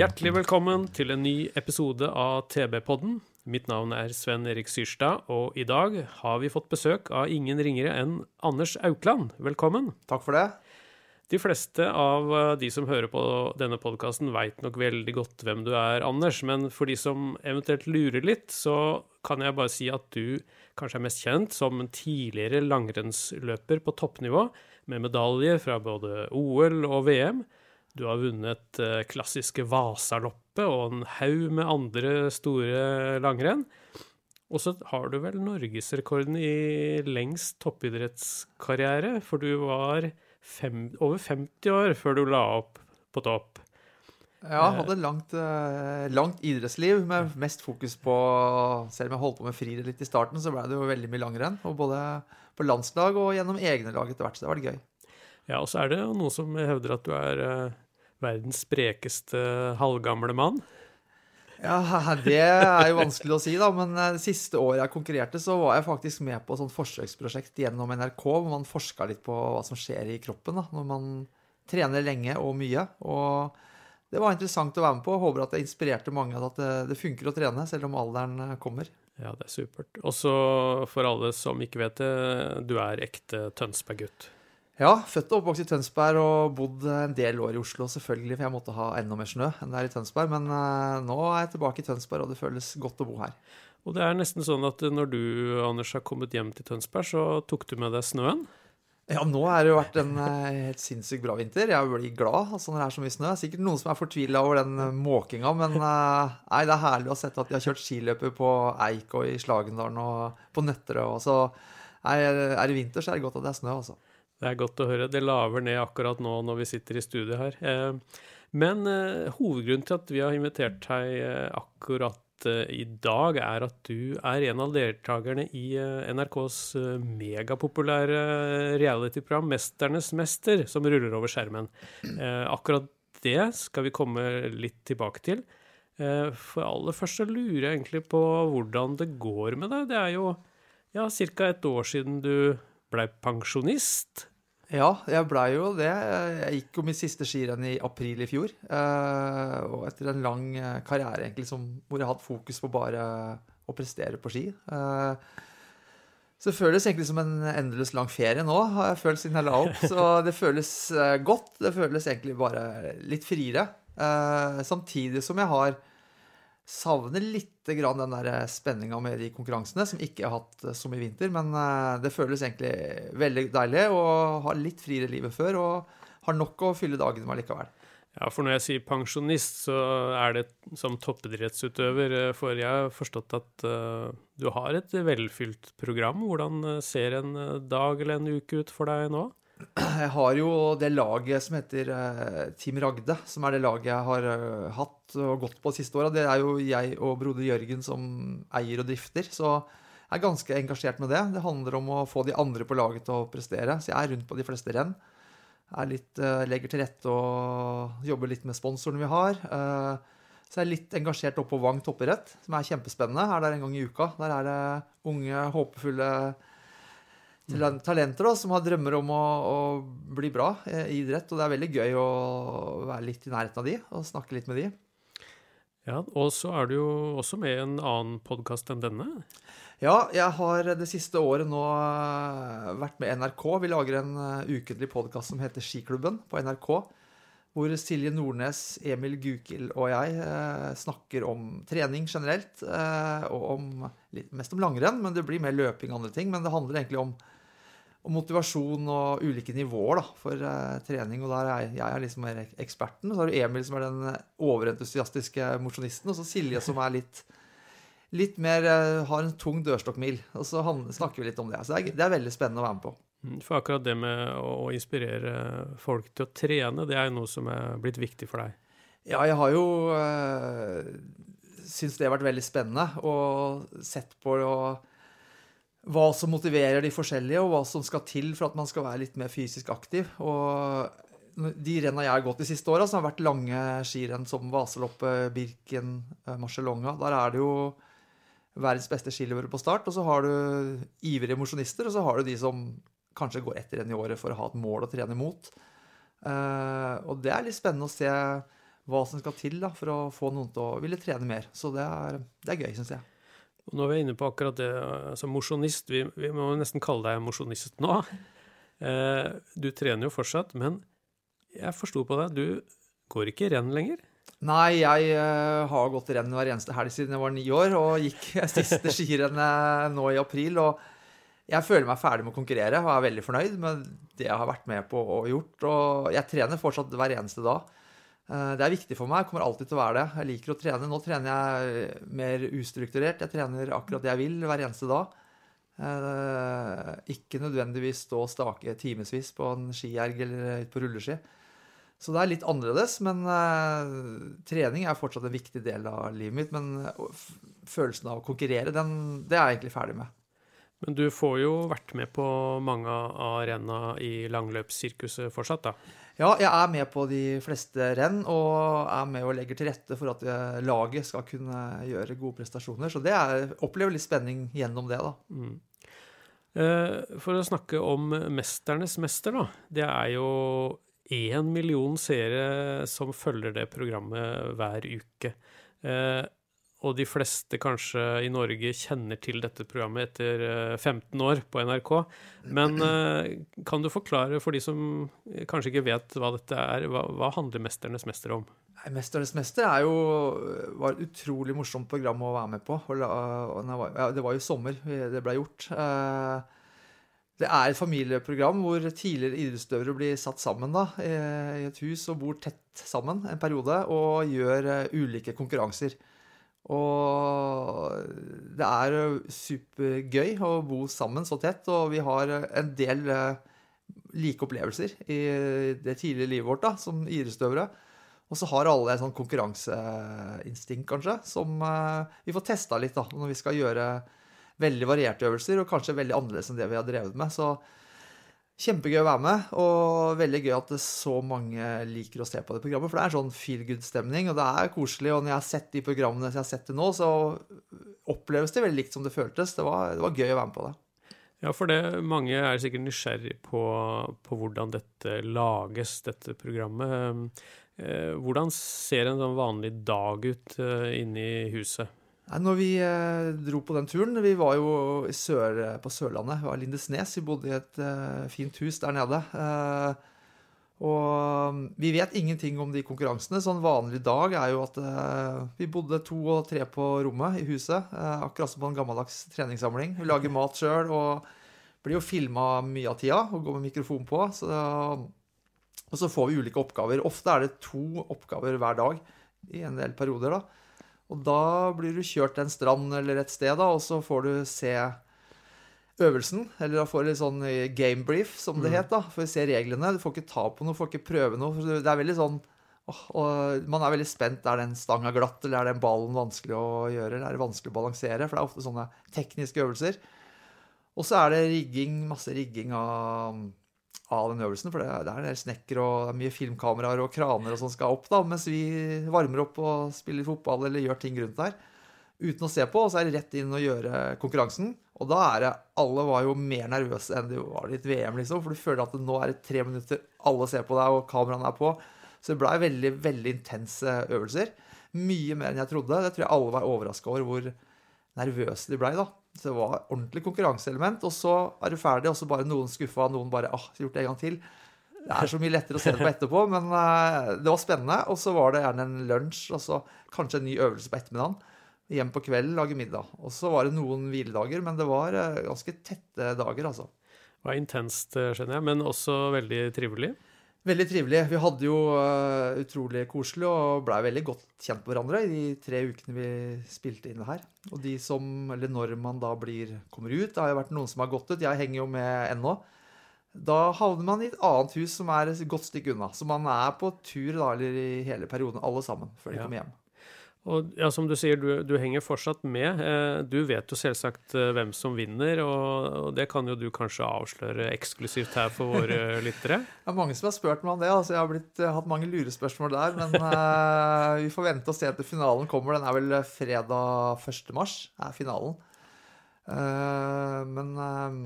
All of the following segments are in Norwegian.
Hjertelig velkommen til en ny episode av TB-podden. Mitt navn er Sven Erik Syrstad, og i dag har vi fått besøk av ingen ringere enn Anders Aukland. Velkommen. Takk for det. De fleste av eh, de som hører på denne podkasten, veit nok veldig godt hvem du er, Anders. Men for de som eventuelt lurer litt, så kan jeg bare si at du kanskje er mest kjent som en tidligere langrennsløper på toppnivå, med medaljer fra både OL og VM. Du har vunnet eh, klassiske Vasaloppet og en haug med andre store langrenn. Og så har du vel norgesrekorden i lengst toppidrettskarriere, for du var fem, over 50 år før du la opp på topp. Ja, hadde langt, eh, langt idrettsliv med mest fokus på Selv om jeg holdt på med friidrett litt i starten, så ble det jo veldig mye langrenn. Og både på landslag og gjennom egne lag etter hvert. Så det var vært gøy. Ja, og så er det noen som hevder at du er eh, verdens sprekeste halvgamle mann. Ja, det er jo vanskelig å si, da. Men eh, det siste året jeg konkurrerte, så var jeg faktisk med på et sånt forsøksprosjekt gjennom NRK, hvor man forska litt på hva som skjer i kroppen da, når man trener lenge og mye. Og det var interessant å være med på. Håper at det inspirerte mange at det, det funker å trene, selv om alderen eh, kommer. Ja, det er supert. Og så for alle som ikke vet det, du er ekte Tønsberg-gutt. Ja, født og oppvokst i Tønsberg og bodd en del år i Oslo, selvfølgelig, for jeg måtte ha enda mer snø enn det er i Tønsberg. Men eh, nå er jeg tilbake i Tønsberg, og det føles godt å bo her. Og det er nesten sånn at når du, Anders, har kommet hjem til Tønsberg, så tok du med deg snøen. Ja, nå har det jo vært en eh, helt sinnssykt bra vinter. Jeg blir glad altså, når det er så mye snø. Sikkert noen som er fortvila over den eh, måkinga, men eh, nei, det er herlig å ha sett at de har kjørt skiløper på Eik og i Slagendalen og på Nøtterøy. Så er, er det vinter, så er det godt at det er snø, altså. Det er godt å høre. Det laver ned akkurat nå når vi sitter i studio her. Eh, Men eh, hovedgrunnen til at vi har invitert deg eh, akkurat i dag, er at du er en av deltakerne i NRKs megapopulære reality-program 'Mesternes mester', som ruller over skjermen. Akkurat det skal vi komme litt tilbake til. For aller først så lurer jeg egentlig på hvordan det går med deg. Det er jo ja, et år siden du blei pensjonist. Ja, jeg blei jo det. Jeg gikk jo mitt siste skirenn i april i fjor. eh, Og etter en lang eh, karriere egentlig som, hvor jeg hadde fokus på bare å prestere på ski. eh, Så det føles egentlig som en endeløs lang ferie nå, har jeg følt siden jeg la opp. Så det føles godt. Det føles egentlig bare litt friere. Samtidig som jeg har savner litt den der spenninga med de konkurransene, som ikke har hatt som i vinter. Men eh, det føles egentlig veldig deilig å ha litt friere livet før, og har nok å fylle dagene med likevel. Ja, for når jeg sier pensjonist, så er det som toppidrettsutøver. eh, For jeg har forstått at eh, du har et velfylt program. Hvordan eh, ser en eh, dag eller en uke ut for deg nå? Jeg har jo det laget som heter eh, Team Ragde, som er det laget jeg har eh, hatt og gått på de siste åra. Det er jo jeg og broder Jørgen som eier og drifter, så jeg er ganske engasjert med det. Det handler om å få de andre på laget til å prestere, så jeg er rundt på de fleste renn. Jeg litt, eh, legger til rette og jobber litt med sponsorene vi har. Så jeg er litt engasjert oppe på Vang toppidrett, som er kjempespennende. Er der en gang i uka. Der er det unge, håpefulle talenter da, som har drømmer om å, å bli bra eh, i idrett. Og det er veldig gøy å være litt i nærheten av de og snakke litt med de. Ja, Og så er du jo også med i en annen podkast enn denne. Ja, jeg har det siste året nå eh, vært med NRK. Vi lager en eh, ukentlig podkast som heter Skiklubben på NRK. Hvor Silje Nordnes, Emil Gukild og jeg eh, snakker om trening generelt. Eh, og om, mest om langrenn, men det blir mer løping og andre ting. Men det handler egentlig om, om motivasjon og ulike nivåer da, for uh, trening. Og der er jeg, jeg er liksom mer eksperten. Og så har du Emil som er den overentusiastiske mosjonisten. Og så Silje som er litt litt mer uh, har en tung dørstokkmil. Og så han, snakker vi litt om det. Så det er, det er veldig spennende å være med på. Mm, For akkurat det med å å inspirere folk til å trene, det er jo noe som er blitt viktig for deg. Ja, jeg har jo uh, syntes det har vært veldig spennende og sett på og, hva som motiverer de forskjellige, og hva som skal til for at man skal være litt mer fysisk aktiv. Og de renna jeg har gått de siste åra, som har vært lange skirenn som Vaseloppet, Birken, eh, Marcialonga, der er det jo verdens beste skiløpere på start. Og så har du ivrige mosjonister, og så har du de som kanskje går ett renn i året for å ha et mål å trene mot. Eh, og det er litt spennende å se hva som skal til da, for å få noen til å ville trene mer. Så det er, det er gøy, syns jeg. Og når vi er inne på akkurat det, altså mosjonist, vi, vi må nesten kalle deg mosjonist nå. Eh, du trener jo fortsatt, men jeg forsto på deg, du går ikke renn lenger? Nei, jeg eh, har gått renn hver eneste helg siden jeg var ni år, og gikk siste skirennet nå i april. og jeg føler meg ferdig med å konkurrere og er veldig fornøyd med det jeg har vært med på og gjort. Og jeg trener fortsatt hver eneste dag. Eh, Det er viktig for meg, kommer alltid til å være det. Jeg liker å trene. Nå trener jeg mer ustrukturert. Jeg trener akkurat det jeg vil hver eneste dag. Eh, Ikke nødvendigvis stå og stake timevis på en skierg eller på rulleski. Så det er litt annerledes, men eh, trening er fortsatt en viktig del av livet mitt. Men følelsen av å konkurrere, den, det er jeg egentlig ferdig med. Men du får jo vært med på mange av renna i langløpssirkuset fortsatt, da. Ja, jeg er med på de fleste renn, og er med og legger til rette for at eh, laget skal kunne gjøre gode prestasjoner. Så det er, opplever litt spenning gjennom det, da. Mm. For å snakke om Mesternes mester, da. Det er jo én million seere som følger det programmet hver uke. Eh, Og de fleste kanskje i Norge kjenner til dette programmet etter eh, 15 år på NRK. Men eh, kan du forklare for de som kanskje ikke vet hva dette er, hva, hva handler Mesternes mester om? Nei, 'Mesternes mester' er jo, var et utrolig morsomt program å være med på. Det var- jo sommer det ble gjort. Eh, Det er et familieprogram hvor tidligere idrettsutøvere blir satt sammen da, eh, i et hus og bor tett sammen en periode og gjør eh, ulike konkurranser. Og det er eh, supergøy å bo sammen så tett, og vi har eh, en del eh, like opplevelser i det tidlige livet vårt da, som idrettsutøvere. Og så har alle et sånn konkurranseinstinkt, kanskje, som vi får testa litt da, når vi skal gjøre veldig varierte øvelser, og kanskje veldig annerledes enn det vi har drevet med. Så kjempegøy å være med, og veldig gøy at det så mange liker å se på det programmet. For det er sånn feel good-stemning, og det er koselig. Og når jeg har sett de programmene som jeg har sett til nå, så oppleves det veldig likt som det føltes. Det var, det var gøy å være med på det. Ja, for det, mange er sikkert nysgjerrig på, på hvordan dette lages, dette programmet. Eh, Hvordan ser en sånn vanlig dag ut eh, inne i huset? Når vi eh, dro på den turen Vi var jo sør, på Sørlandet. Vi var Lindesnes. Vi bodde i et eh, fint hus der nede. Eh, og mm, vi vet ingenting om de konkurransene. Så en vanlig dag er jo at vi bodde to og tre på rommet i huset. akkurat som på en gammeldags treningssamling. Vi lager mat sjøl og blir jo filma mye av tida og går med mikrofon på. Så, og så får vi ulike oppgaver. Ofte er det to oppgaver hver dag i en del perioder. da. Og da blir du kjørt til en strand eller et sted, da, og så får du se øvelsen. Eller da får du litt sånn eh, game brief, som det het. da, For å se reglene. Du får ikke ta på noe, får ikke prøve noe. for Det er veldig sånn åh, Man er veldig spent. Er den stanga glatt, eller er den ballen vanskelig å gjøre? Eller er det vanskelig å balansere? For det er ofte sånne tekniske øvelser. Og så er det rigging, masse rigging av, av den øvelsen. For det, er- det er en del snekker og det mye filmkameraer og kraner og sånn skal opp, da, mens vi varmer opp og spiller fotball eller gjør ting rundt der. Uten å se på, og så er det rett inn og gjøre konkurransen. Og da er det Alle var jo mer nervøse enn de var i et VM, liksom. For du føler at nå er det tre minutter, alle ser på deg, og kameraene er på. Så det blei veldig, veldig intense øvelser. Mye mer enn jeg trodde. Det tror jeg alle var overraska over hvor nervøse de blei, da. Så det var ordentlig konkurranseelement. Og så er du ferdig, og så bare noen skuffa, noen bare ah, gjort det en gang til. Det er så mye lettere å se det på etterpå, men eh, det var spennende. Og så var det gjerne en lunsj, og så kanskje en ny øvelse på ettermiddagen. Hjem på kvelden, lage middag. Og så var det noen hviledager, men det var eh, ganske tette dager, altså. Det var intenst, eh, skjønner jeg, men også veldig trivelig. Veldig trivelig. Vi hadde jo uh, utrolig koselig og blei veldig godt kjent med hverandre i de tre ukene vi spilte inn her. Og de som, eller når man da blir, kommer ut Det har jo vært noen som har gått ut. Jeg henger jo med ennå. Da havner man i et annet hus som er et godt stykke unna. Så man er på tur da, eller i hele perioden, alle sammen, før de Ja. kommer hjem. Og ja, som du sier, du, du henger fortsatt med. Eh, Du vet jo selvsagt eh, hvem som vinner, og, og det kan jo du kanskje avsløre eksklusivt her for våre lyttere. Det er mange som har spurt meg om det. altså Jeg har blitt, eh, hatt mange lurespørsmål der. Men uh, vi får vente og se til finalen kommer. Den er vel fredag 1. mars, er finalen. Uh, men eh,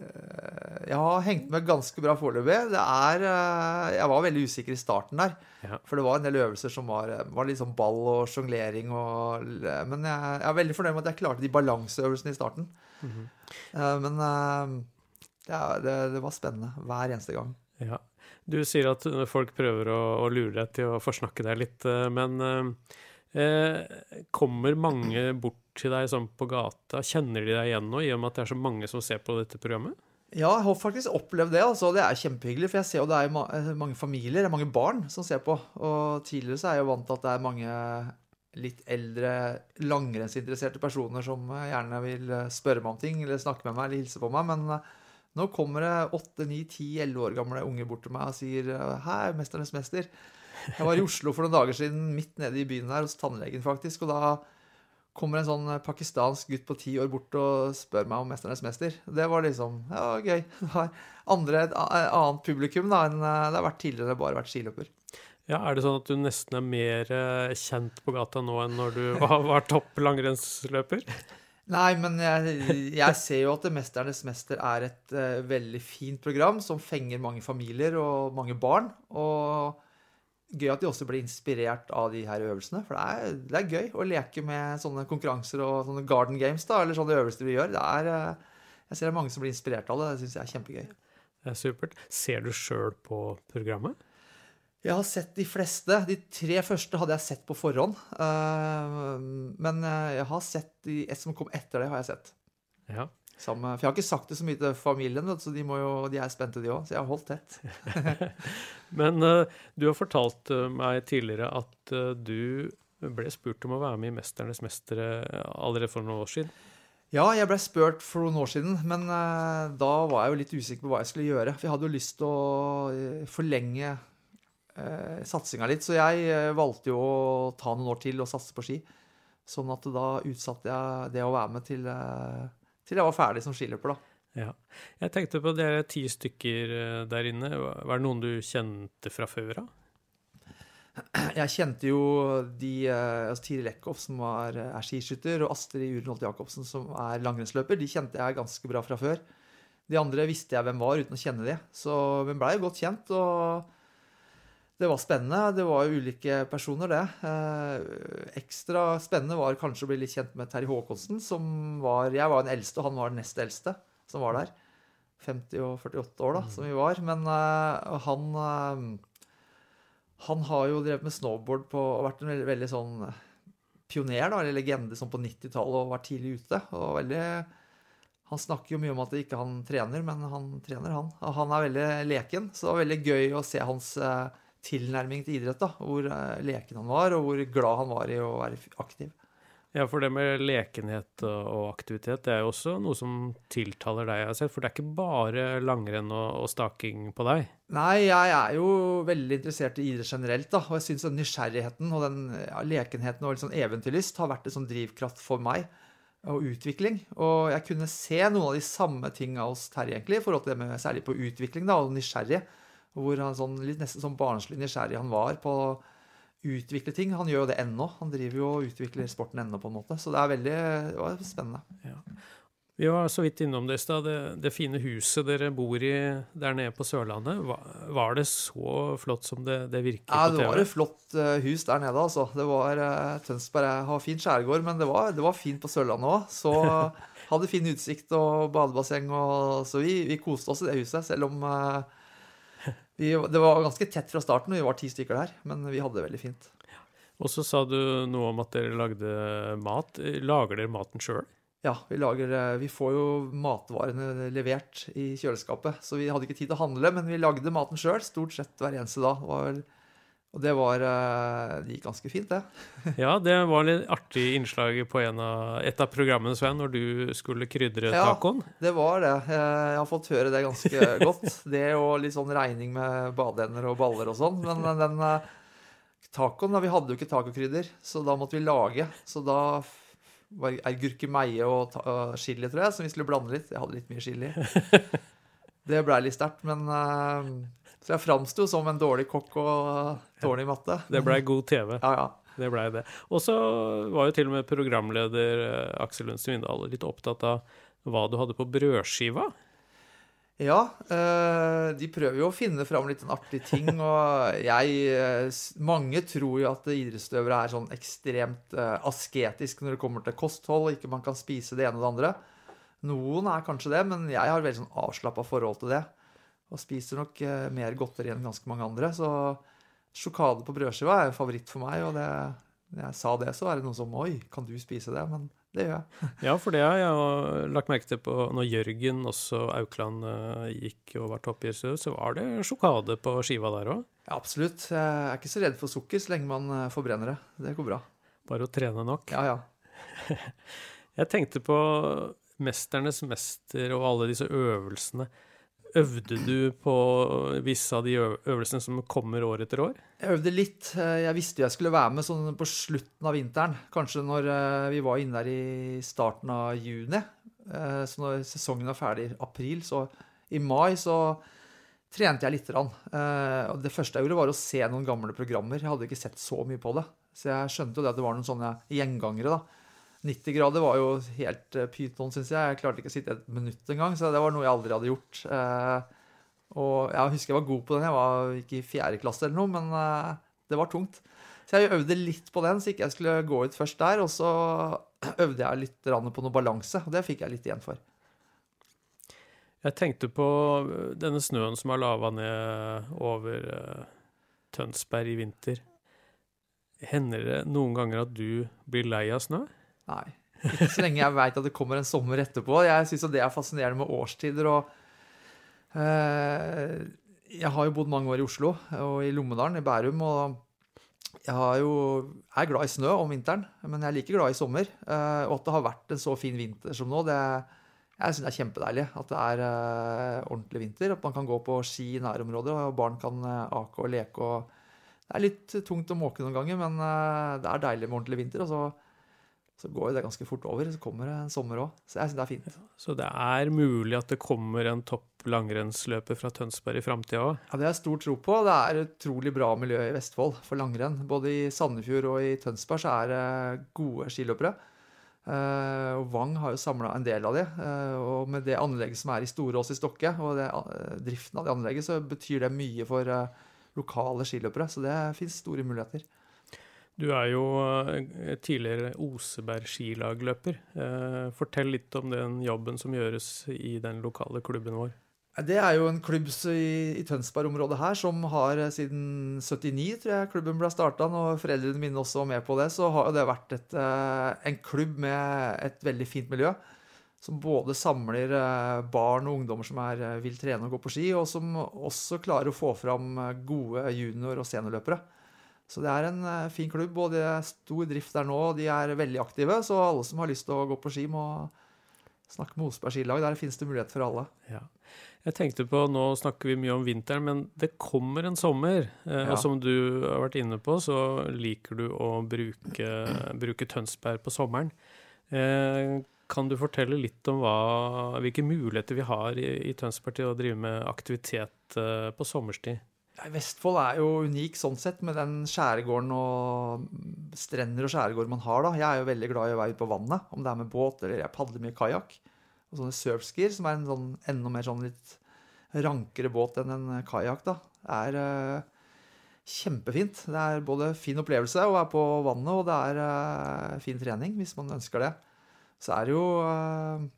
jeg har hengt med ganske bra foreløpig. Det er eh, Jeg var veldig usikker i starten der. Ja. For det var en del øvelser som var, var litt sånn ball og sjonglering og Men jeg, jeg er veldig fornøyd med at jeg klarte de balanseøvelsene i starten. Eh, men ja, det, det, var spennende hver eneste gang. Ja. Du sier at folk prøver å, å lure deg til å forsnakke deg litt, eh, men eh, eh, kommer mange bort til deg sånn på gata? Kjenner de deg igjen nå, i og med at det er så mange som ser på dette programmet? Ja, jeg har faktisk opplevd det. altså. Det er kjempehyggelig. For jeg ser jo det er eh, mange familier, det er mange barn som ser på. Og tidligere så er jeg jo vant til at det er mange litt eldre langrennsinteresserte personer som eh, gjerne vil eh, spørre meg om ting eller snakke med meg eller hilse på meg. Men nå kommer det 8, 9, 10, 11 år gamle unge bort til meg og sier Hei, 'Mesternes mester'. Jeg var i Oslo for noen dager siden, midt nede i byen her, hos tannlegen faktisk. og da kommer en sånn pakistansk gutt på ti år bort og spør meg om 'Mesternes mester'. Det var liksom ja, gøy. Det var andre, et annet publikum da, enn eh, det har vært tidligere bare vært skiløper. Ja, Er det sånn at du nesten er mer eh, kjent på gata nå enn når du var, var topp langrennsløper? Nei, men jeg, jeg ser jo at 'Mesternes mester' er et uh, veldig fint program som fenger mange familier og mange barn. Og gøy at de også blir inspirert av de her øvelsene. For det er, det er gøy å leke med sånne konkurranser og sånne garden games, da, eller sånne øvelser vi gjør. Det er, eh, jeg ser det er mange som blir inspirert av det. Det syns jeg er kjempegøy. Det er supert. Ser du sjøl på programmet? Jeg har sett de fleste. De tre første hadde jeg sett på forhånd. eh, Men eh, jeg har sett de et som kom etter det, har jeg sett. Ja. Sammen, for jeg har ikke sagt det så mye til familien, så de, må jo, de er spente, de òg. Så jeg har holdt tett. Men eh, du har fortalt eh, meg tidligere at eh, du ble spurt om å være med i 'Mesternes mestere' allerede for noen år siden. Ja, jeg ble spurt for noen år siden, men da var jeg jo litt usikker på hva jeg skulle gjøre. For jeg hadde jo lyst til å forlenge uh, satsinga litt, så jeg valgte jo å ta noen år til og satse på ski. Sånn at da utsatte jeg det å være med til, eh, til jeg var ferdig som skiløper, da. Ja. Jeg tenkte på dere ti stykker eh, der inne. Var det noen du kjente fra før av? Jeg kjente jo de eh, altså Tiril Eckhoff, som var, eh, er skiskytter, og Astrid Urenholt Jacobsen, som er langrennsløper. De kjente jeg ganske bra fra før. De andre visste jeg hvem var, uten å kjenne de. Så vi blei godt kjent, og det var spennende. Det var jo ulike personer, det. Eh, ekstra spennende var kanskje å bli litt kjent med Terje Håkonsen, som var Jeg var den eldste, og han var den nest eldste som var der. 50 og 48 år, da, som vi var. Men eh, han eh, han har jo drevet med snowboard på, og vært en veldig, veldig sånn pioner, da, eller legende sånn på 90-tallet og vært tidlig ute. og veldig... Han snakker jo mye om at ikke han trener, men han trener, han. Og han er veldig leken, så det var veldig gøy å se hans eh, tilnærming til idrett. da, Hvor eh, leken han var, og hvor glad han var i å være aktiv. Ja, for det med lekenhet og, aktivitet, det er jo også noe som tiltaler deg, jeg har sett. For det er ikke bare langrenn og, staking på deg. Nei, jeg er jo veldig interessert i idrett generelt, da. Og jeg syns nysgjerrigheten og den ja, lekenheten og litt sånn eventyrlyst har vært en sånn drivkraft for meg. Og utvikling. Og jeg kunne se noen av de samme tinga hos Terje, egentlig, i forhold til det med særlig på utvikling, da, og nysgjerrig. Hvor han sånn, litt nesten sånn barnslig nysgjerrig han var på å utvikle ting. Han gjør jo det ennå. Han driver jo og utvikler sporten ennå, på en måte. Så det er veldig det var spennende. Vi var så vidt innom det i stad. Det, det fine huset dere bor i der nede på Sørlandet. Var, var det så flott som det, det virker Ja, på det TV? var et flott eh, hus der nede, altså. Det var uh, Tønsberg har fin skjærgård, men det var, det var fint på Sørlandet òg. Så hadde fin utsikt og badebasseng, og, så vi, vi koste oss i det huset. Selv om eh, vi, det var ganske tett fra starten, og vi var ti stykker der. Men vi hadde det veldig fint. Og så sa du noe om at dere lagde mat. Lager dere maten sjøl? Ja, vi lager eh, Vi får jo matvarene levert i kjøleskapet, så vi hadde ikke tid til å handle, men vi lagde maten sjøl stort sett hver eneste dag. Det var vel, og det var eh, Det gikk ganske fint, det. Ja, det var litt artig innslag på en av, et av programmene, Sven, når du skulle krydre Ja. tacoen. Det var det. Jeg har fått høre det ganske godt. Det og litt sånn regning med badeender og baller og sånn. Men den eh, tacoen, vi hadde jo ikke tacokrydder, så da måtte vi lage. Så da var det gurkemeie og chili, tror jeg, som vi skulle blande litt. Jeg hadde litt mye chili. Det blei litt sterkt, men uh, Så jeg framsto som en dårlig kokk og dårlig matte. Det blei god TV. Ja, ja. Det blei det. Og så var jo til og med programleder eh, Aksel Lund Svindal litt opptatt av hva du hadde på brødskiva. Ja, eh, de prøver jo å finne fram litt en artig ting, og jeg Mange tror jo at idrettsutøvere er sånn ekstremt asketisk når det kommer til kosthold, ikke man kan spise det ene og det andre. Noen er kanskje det, men jeg har veldig sånn avslappa forhold til det. Og spiser nok eh, mer godteri enn ganske mange andre, så sjokade på brødskiva er jo favoritt for meg, og det, når jeg sa det, så er det noen som Oi, kan du spise det? Men det gjør jeg. Ja, for det har jeg lagt merke til på når Jørgen, også Aukland, eh, gikk og var toppgjester, så var det sjokade på skiva der òg. Ja, absolutt. Jeg er ikke så redd for sukker så lenge man eh, forbrenner det. Det går bra. Bare å trene nok. Ja, ja. Jeg tenkte på Mesternes mester og alle disse øvelsene. Øvde du på visse av de øvelsene som kommer år etter år? Jeg øvde litt. Eh, Jeg visste jeg skulle være med sånn på slutten av vinteren. Kanskje når eh, vi var inne der i starten av juni. Eh, Så når sesongen var ferdig i april, så i mai så trente jeg lite grann. Det første jeg gjorde, var å se noen gamle programmer. Jeg hadde ikke sett så mye på det. Så jeg skjønte jo det at det var noen sånne gjengangere, da. 90 grader var jo helt eh, pyton, syns jeg. Jeg klarte ikke å sitte et minutt engang, så det var noe jeg aldri hadde gjort. Eh, Og jeg husker jeg var god på den. Jeg var ikke i fjerde klasse eller noe, men eh, det var tungt. Så jeg øvde litt på den, så ikke jeg skulle gå ut først der. Og så øvde jeg litt på noe balanse, og det fikk jeg litt igjen for. Jeg tenkte på denne snøen som har lava ned over Tønsberg i vinter. Hender det noen ganger at du blir lei av snø? Nei. Ikke så lenge jeg veit at det kommer en sommer etterpå. Jeg syns det er fascinerende med årstider og eh, Jeg har jo bodd mange år i Oslo og i Lommedalen, i Bærum, og jeg jo, er glad i snø om vinteren, men jeg er like glad i sommer. Eh, og at det har vært en så fin vinter som nå, det jeg syns det er kjempedeilig. At det er uh, ordentlig vinter. At man kan gå på ski i nærområdet, og barn kan uh, ake og leke. og Det er litt tungt å måke noen ganger, men uh, det er deilig med ordentlig vinter. og så så går det ganske fort over. Så kommer det en sommer òg. Så jeg syns det er fint. Så det er mulig at det kommer en topp langrennsløper fra Tønsberg i framtida òg? Ja, Det har jeg stor tro på. Det er utrolig bra miljø i Vestfold for langrenn. Både i Sandefjord og i Tønsberg så er det gode skiløpere. Eh, og Vang har jo samla en del av de. eh, og med det anlegget som er i Storås i Stokke, og det, eh, driften av det anlegget, så betyr det mye for lokale skiløpere. Så det fins store muligheter. Du er jo eh, tidligere Oseberg skilagløper. Eh, fortell litt om den jobben som gjøres i den lokale klubben vår. Det er jo en klubb i, Tønsberg-området her som har eh, siden 79, tror jeg klubben ble starta. Når foreldrene mine også var med på det, så har det vært et, en klubb med et veldig fint miljø. Som både samler barn og ungdommer som er, vil trene og gå på ski, og som også klarer å få fram gode junior- og seniorløpere. Så det er en eh, fin klubb, og det er stor drift der nå, og de er veldig aktive. Så alle som har lyst til å gå på ski, må snakke med Osberg skilag. Der finnes det mulighet for alle. Ja. Jeg tenkte på, Nå snakker vi mye om vinteren, men det kommer en sommer. Eh, Ja. Og som du har vært inne på, så liker du å bruke, bruke Tønsberg på sommeren. Eh, kan du fortelle litt om hva, hvilke muligheter vi har i, i Tønsberg til å drive med aktivitet eh, på sommerstid? Vestfold er jo unik sånn sett, med den skjærgården og strender og skjærgård man har. da. Jeg er jo veldig glad i å være ute på vannet, om det er med båt eller jeg padler mye kajakk. Og sånne surfskier, som er en sånn enda mer sånn litt rankere båt enn en kajakk, da, er uh, kjempefint. Det er både fin opplevelse å være på vannet, og det er uh, fin trening hvis man ønsker det. Så er det jo Eh,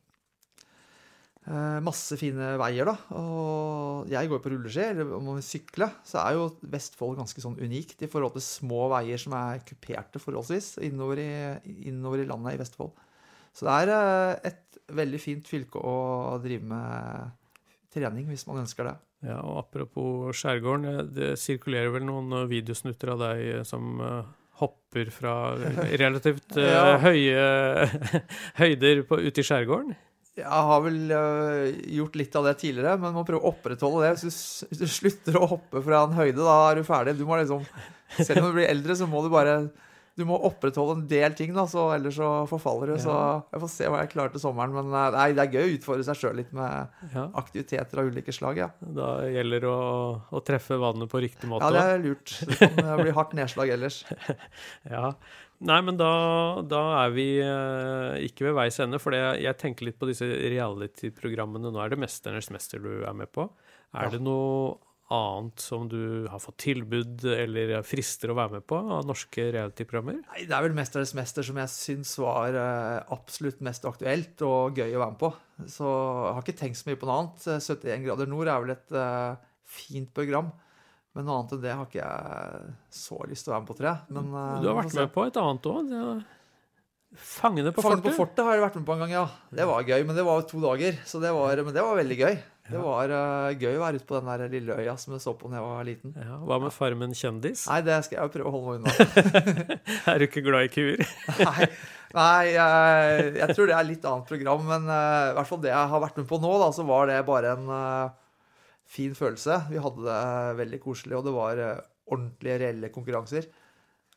masse fine veier, da. Og jeg går på rulleski, eller om man vil sykle, så er jo Vestfold ganske sånn unikt i forhold til små veier som er kuperte forholdsvis innover i, innover i landet i Vestfold. Så det er eh, et veldig fint fylke å drive med trening hvis man ønsker det. Ja, og apropos skjærgården, eh, det sirkulerer vel noen eh, videosnutter av deg eh, som eh, hopper fra relativt eh, Ja. høye høyder på, ute i skjærgården? Jeg har vel øh, gjort litt av det tidligere, men må prøve å opprettholde det. Hvis du slutter å hoppe fra en høyde, da er du ferdig. Du må liksom, selv om du blir eldre, så må du bare du må opprettholde en del ting, da, så ellers så forfaller du. Så jeg får se hva jeg klarer til sommeren. Men øh, nei, det er gøy å utfordre seg sjøl litt med Ja. aktiviteter av ulike slag. Ja, Da gjelder det å, å treffe vannet på riktig måte. ja det er lurt. Det kan øh, bli hardt nedslag ellers. Ja. Nei, men da, da er vi eh, ikke ved veis ende, for jeg tenker litt på disse reality-programmene. Nå er det 'Mesternes mester' du er med på. Er Ja. det noe annet som du har fått tilbud eller frister å være med på av norske reality-programmer? Nei, Det er vel 'Mesternes mester' som jeg syns var eh, absolutt mest aktuelt og gøy å være med på. Så jeg har ikke tenkt så mye på noe annet. Eh, 71 grader nord er vel et uh, fint program. Men noe annet enn det har ikke jeg så lyst til å være med på, tror jeg. Men, uh, Du har vært med på et annet òg. Fangene på Fangen fortet. på fortet har jeg vært med på en gang, ja. Det var gøy, men det var to dager. Så det var, men det var veldig gøy. Det var uh, gøy å være ute på den der lille øya som jeg så på da jeg var liten. Ja, hva med Farmen kjendis? Nei, det skal jeg prøve å holde meg unna. Er du ikke glad i kuer? Nei, nei jeg, jeg tror det er litt annet program, men uh, i hvert fall det jeg har vært med på nå, da, så var det bare en uh, fin følelse. Vi hadde det veldig koselig, og det var ordentlige, reelle konkurranser.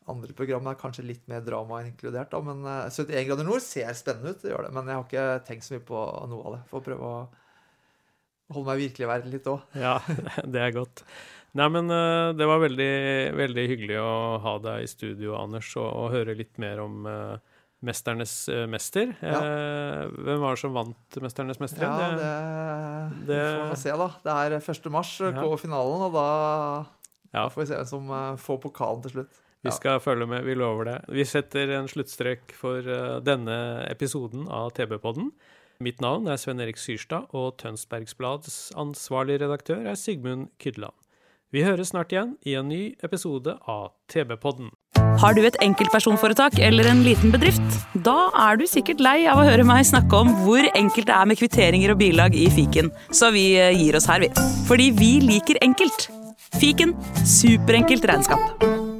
Andre program er kanskje litt mer drama inkludert, da, men eh, 71 grader nord ser spennende ut, det gjør det. Men jeg har ikke tenkt så mye på noe av det. Får prøve å holde meg virkelig i verden litt òg. Ja, det er godt. Nei, men eh, det var veldig, veldig hyggelig å ha deg i studio, Anders, og, og høre litt mer om uh, Mesternes eh, mester. Ja. Eh, hvem var det som vant Mesternes mester? Ja, det, det- får vi se, da. Det er 1. mars Ja. på finalen, og da Ja. får vi se hvem som får pokalen til slutt. Vi skal følge med, vi lover det. Vi setter en sluttstrek for denne episoden av TB-podden. Mitt navn er Sven Erik Syrstad, og Tønsbergsblads ansvarlig redaktør er Sigmund Kydland. Vi høres snart igjen i en ny episode av TV-podden. Har du et enkeltpersonforetak eller en liten bedrift? Da er du sikkert lei av å høre meg snakke om hvor enkelt det er med kvitteringer og bilag i fiken, så vi eh, gir oss her, vi. Fordi vi liker enkelt. Fiken superenkelt regnskap.